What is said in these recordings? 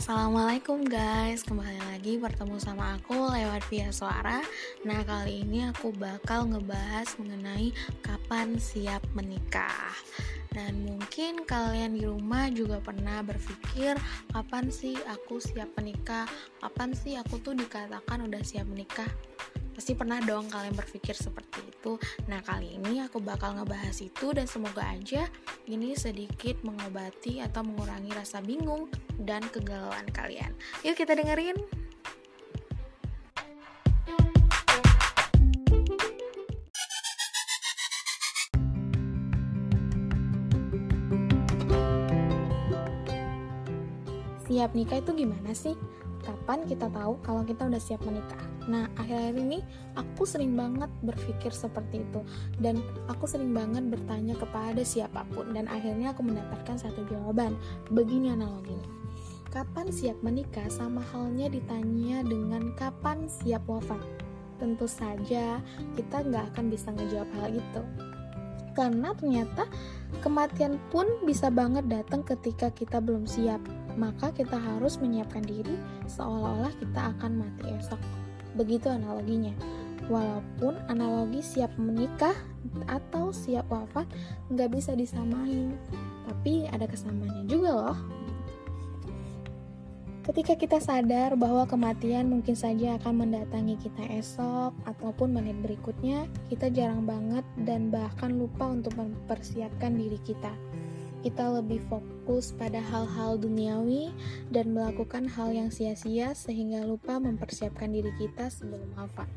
assalamualaikum guys. Kembali lagi bertemu sama aku lewat via suara. Nah kali ini aku bakal ngebahas mengenai kapan siap menikah. Dan mungkin kalian di rumah juga pernah berpikir Kapan sih aku siap menikah? Kapan sih aku tuh dikatakan udah siap menikah Pasti pernah dong kalian berpikir seperti itu. Nah, kali ini aku bakal ngebahas itu dan semoga aja ini sedikit mengobati atau mengurangi rasa bingung dan kegalauan kalian. Yuk kita dengerin. Siap nikah itu gimana sih? Kapan kita tahu kalau kita udah siap menikah? Nah, akhir-akhir ini aku sering banget berpikir seperti itu dan aku sering banget bertanya kepada siapa pun dan akhirnya aku mendapatkan satu jawaban. Begini analoginya. Kapan siap menikah sama halnya ditanya dengan kapan siap wafat. Tentu saja kita nggak akan bisa ngejawab hal itu. Karena ternyata kematian pun bisa banget datang ketika kita belum siap. Maka kita harus menyiapkan diri seolah-olah kita akan mati esok. Begitu analoginya. Walaupun analogi siap menikah atau siap wafat nggak bisa disamain, tapi ada kesamaannya juga loh. Ketika kita sadar bahwa kematian mungkin saja akan mendatangi kita esok ataupun menit berikutnya, kita jarang banget dan bahkan lupa untuk mempersiapkan diri kita kita lebih fokus pada hal-hal duniawi dan melakukan hal yang sia-sia sehingga lupa mempersiapkan diri kita sebelum wafat.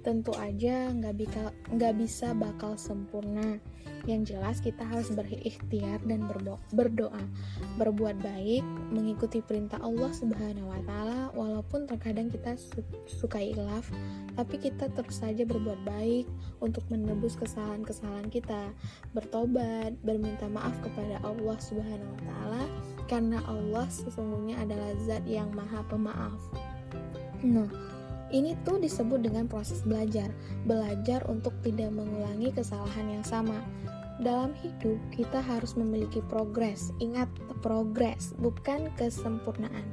Tentu aja nggak bisa nggak bisa bakal sempurna. Yang jelas kita harus berikhtiar dan berdoa, berbuat baik, mengikuti perintah Allah Subhanahu wa taala walaupun terkadang kita suka ilaf, tapi kita terus saja berbuat baik untuk menebus kesalahan-kesalahan kita, bertobat, berminta maaf kepada Allah Subhanahu wa taala karena Allah sesungguhnya adalah zat yang maha pemaaf. Nah, ini tuh disebut dengan proses belajar, belajar untuk tidak mengulangi kesalahan yang sama. Dalam hidup, kita harus memiliki progres. Ingat, progres bukan kesempurnaan.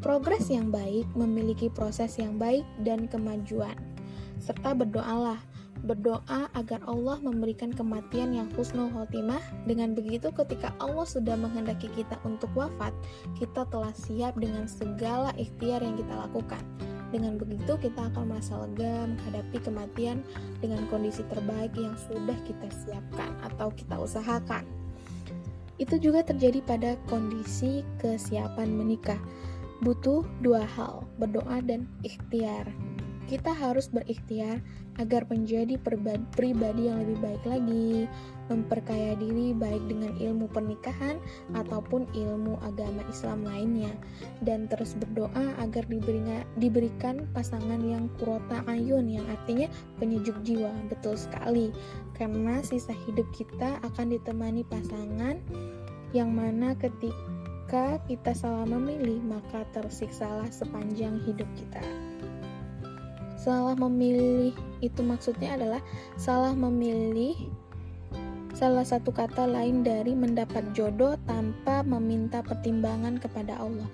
Progres yang baik memiliki proses yang baik dan kemajuan. Serta berdoalah, berdoa agar Allah memberikan kematian yang husnul khotimah. Dengan begitu, ketika Allah sudah menghendaki kita untuk wafat, kita telah siap dengan segala ikhtiar yang kita lakukan. Dengan begitu, kita akan merasa lega menghadapi kematian dengan kondisi terbaik yang sudah kita siapkan atau kita usahakan. Itu juga terjadi pada kondisi kesiapan menikah. Butuh dua hal, berdoa dan ikhtiar kita harus berikhtiar agar menjadi pribadi yang lebih baik lagi, memperkaya diri baik dengan ilmu pernikahan ataupun ilmu agama Islam lainnya, dan terus berdoa agar diberikan pasangan yang kurota ayun, yang artinya penyejuk jiwa. Betul sekali, karena sisa hidup kita akan ditemani pasangan yang mana ketika kita salah memilih, maka tersiksalah sepanjang hidup kita salah memilih itu maksudnya adalah salah memilih salah satu kata lain dari mendapat jodoh tanpa meminta pertimbangan kepada Allah.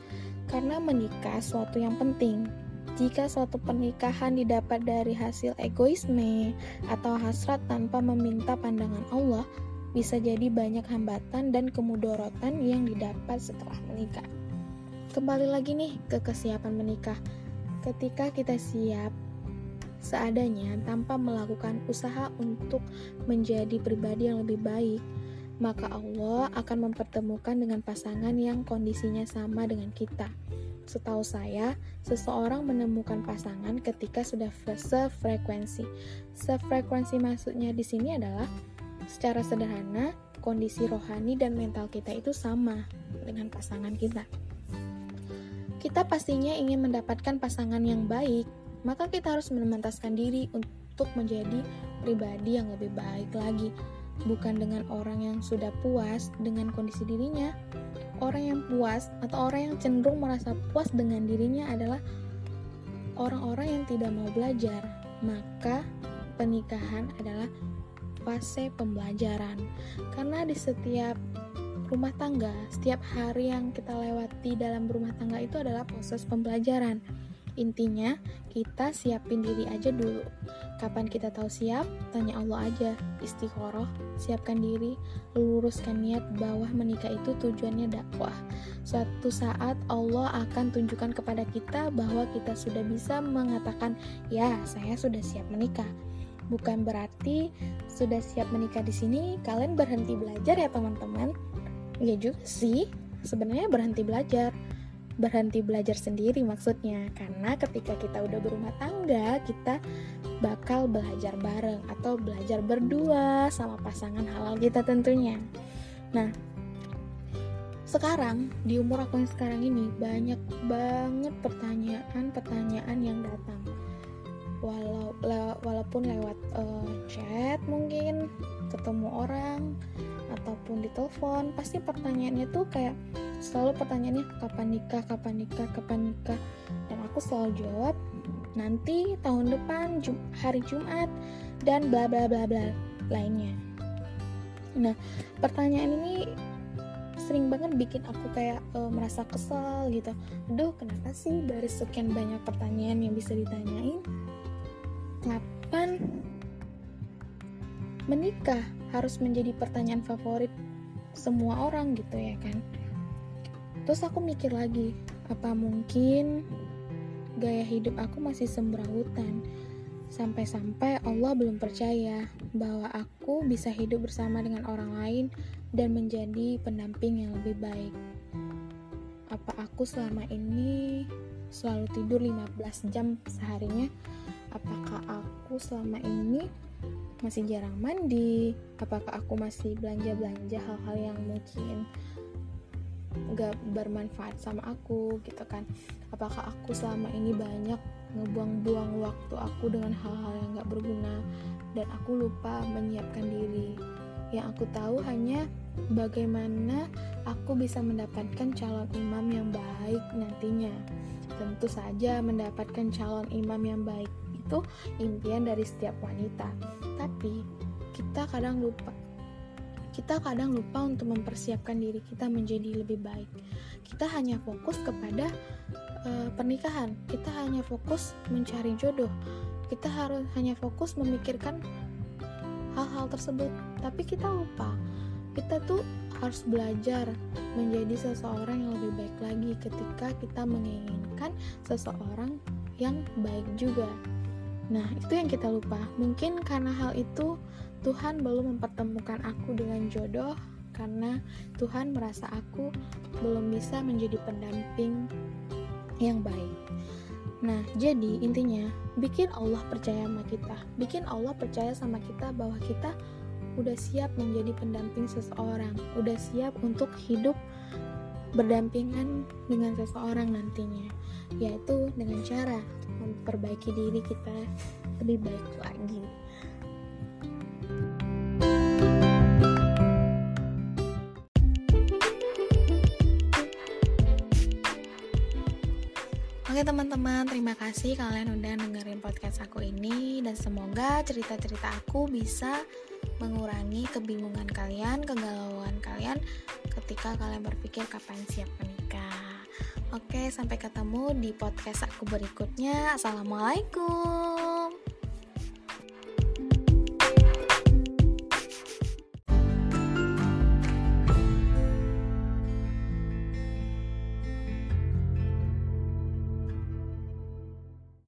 Karena menikah suatu yang penting. Jika suatu pernikahan didapat dari hasil egoisme atau hasrat tanpa meminta pandangan Allah, bisa jadi banyak hambatan dan kemudorotan yang didapat setelah menikah. Kembali lagi nih ke kesiapan menikah. Ketika kita siap seadanya tanpa melakukan usaha untuk menjadi pribadi yang lebih baik, maka Allah akan mempertemukan dengan pasangan yang kondisinya sama dengan kita. Setahu saya, seseorang menemukan pasangan ketika sudah sefrekuensi. Sefrekuensi maksudnya di sini adalah secara sederhana kondisi rohani dan mental kita itu sama dengan pasangan kita. Kita pastinya ingin mendapatkan pasangan yang baik, maka kita harus memantaskan diri untuk menjadi pribadi yang lebih baik lagi, bukan dengan orang yang sudah puas dengan kondisi dirinya. Orang yang puas atau orang yang cenderung merasa puas dengan dirinya adalah orang-orang yang tidak mau belajar. Maka pernikahan adalah fase pembelajaran. Karena di setiap rumah tangga, setiap hari yang kita lewati dalam rumah tangga itu adalah proses pembelajaran. Intinya, kita siapin diri aja dulu. Kapan kita tahu siap? Tanya Allah aja. Istiqoroh, siapkan diri, luruskan niat bahwa menikah itu tujuannya dakwah. Suatu saat Allah akan tunjukkan kepada kita bahwa kita sudah bisa mengatakan, "Ya, saya sudah siap menikah." Bukan berarti sudah siap menikah di sini kalian berhenti belajar ya, teman-teman. Ya juga sih, sebenarnya berhenti belajar berhenti belajar sendiri maksudnya. Karena ketika kita udah berumah tangga kita bakal belajar bareng atau belajar berdua sama pasangan halal kita tentunya. Nah sekarang di umur aku yang sekarang ini banyak banget pertanyaan-pertanyaan yang datang. Walau le, walaupun lewat uh, chat mungkin ketemu orang ataupun di telepon pasti pertanyaannya tuh kayak selalu pertanyaannya kapan nikah kapan nikah kapan nikah? Dan aku selalu jawab nanti tahun depan Jum hari Jumat dan bla bla bla bla lainnya. Nah pertanyaan ini sering banget bikin aku kayak uh, merasa kesal gitu. Aduh kenapa sih dari sekian banyak pertanyaan yang bisa ditanyain kapan menikah harus menjadi pertanyaan favorit semua orang gitu ya kan Terus aku mikir lagi, apa mungkin gaya hidup aku masih sembrautan? Sampai-sampai Allah belum percaya bahwa aku bisa hidup bersama dengan orang lain dan menjadi pendamping yang lebih baik. Apa aku selama ini selalu tidur 15 jam seharinya? Apakah aku selama ini masih jarang mandi? Apakah aku masih belanja-belanja hal-hal yang mungkin gak bermanfaat sama aku gitu kan apakah aku selama ini banyak ngebuang-buang waktu aku dengan hal-hal yang gak berguna dan aku lupa menyiapkan diri yang aku tahu hanya bagaimana aku bisa mendapatkan calon imam yang baik nantinya tentu saja mendapatkan calon imam yang baik itu impian dari setiap wanita tapi kita kadang lupa kita kadang lupa untuk mempersiapkan diri kita menjadi lebih baik. Kita hanya fokus kepada uh, pernikahan, kita hanya fokus mencari jodoh, kita harus hanya fokus memikirkan hal-hal tersebut, tapi kita lupa kita tuh harus belajar menjadi seseorang yang lebih baik lagi ketika kita menginginkan seseorang yang baik juga. Nah, itu yang kita lupa. Mungkin karena hal itu Tuhan belum mempertemukan aku dengan jodoh karena Tuhan merasa aku belum bisa menjadi pendamping yang baik. Nah, jadi intinya bikin Allah percaya sama kita. Bikin Allah percaya sama kita bahwa kita udah siap menjadi pendamping seseorang, udah siap untuk hidup berdampingan dengan seseorang nantinya, yaitu dengan cara memperbaiki diri kita lebih baik lagi. Oke teman-teman, terima kasih kalian udah dengerin podcast aku ini dan semoga cerita-cerita aku bisa mengurangi kebingungan kalian, kegalauan kalian ketika kalian berpikir kapan siap menikah. Oke, sampai ketemu di podcast aku berikutnya. Assalamualaikum.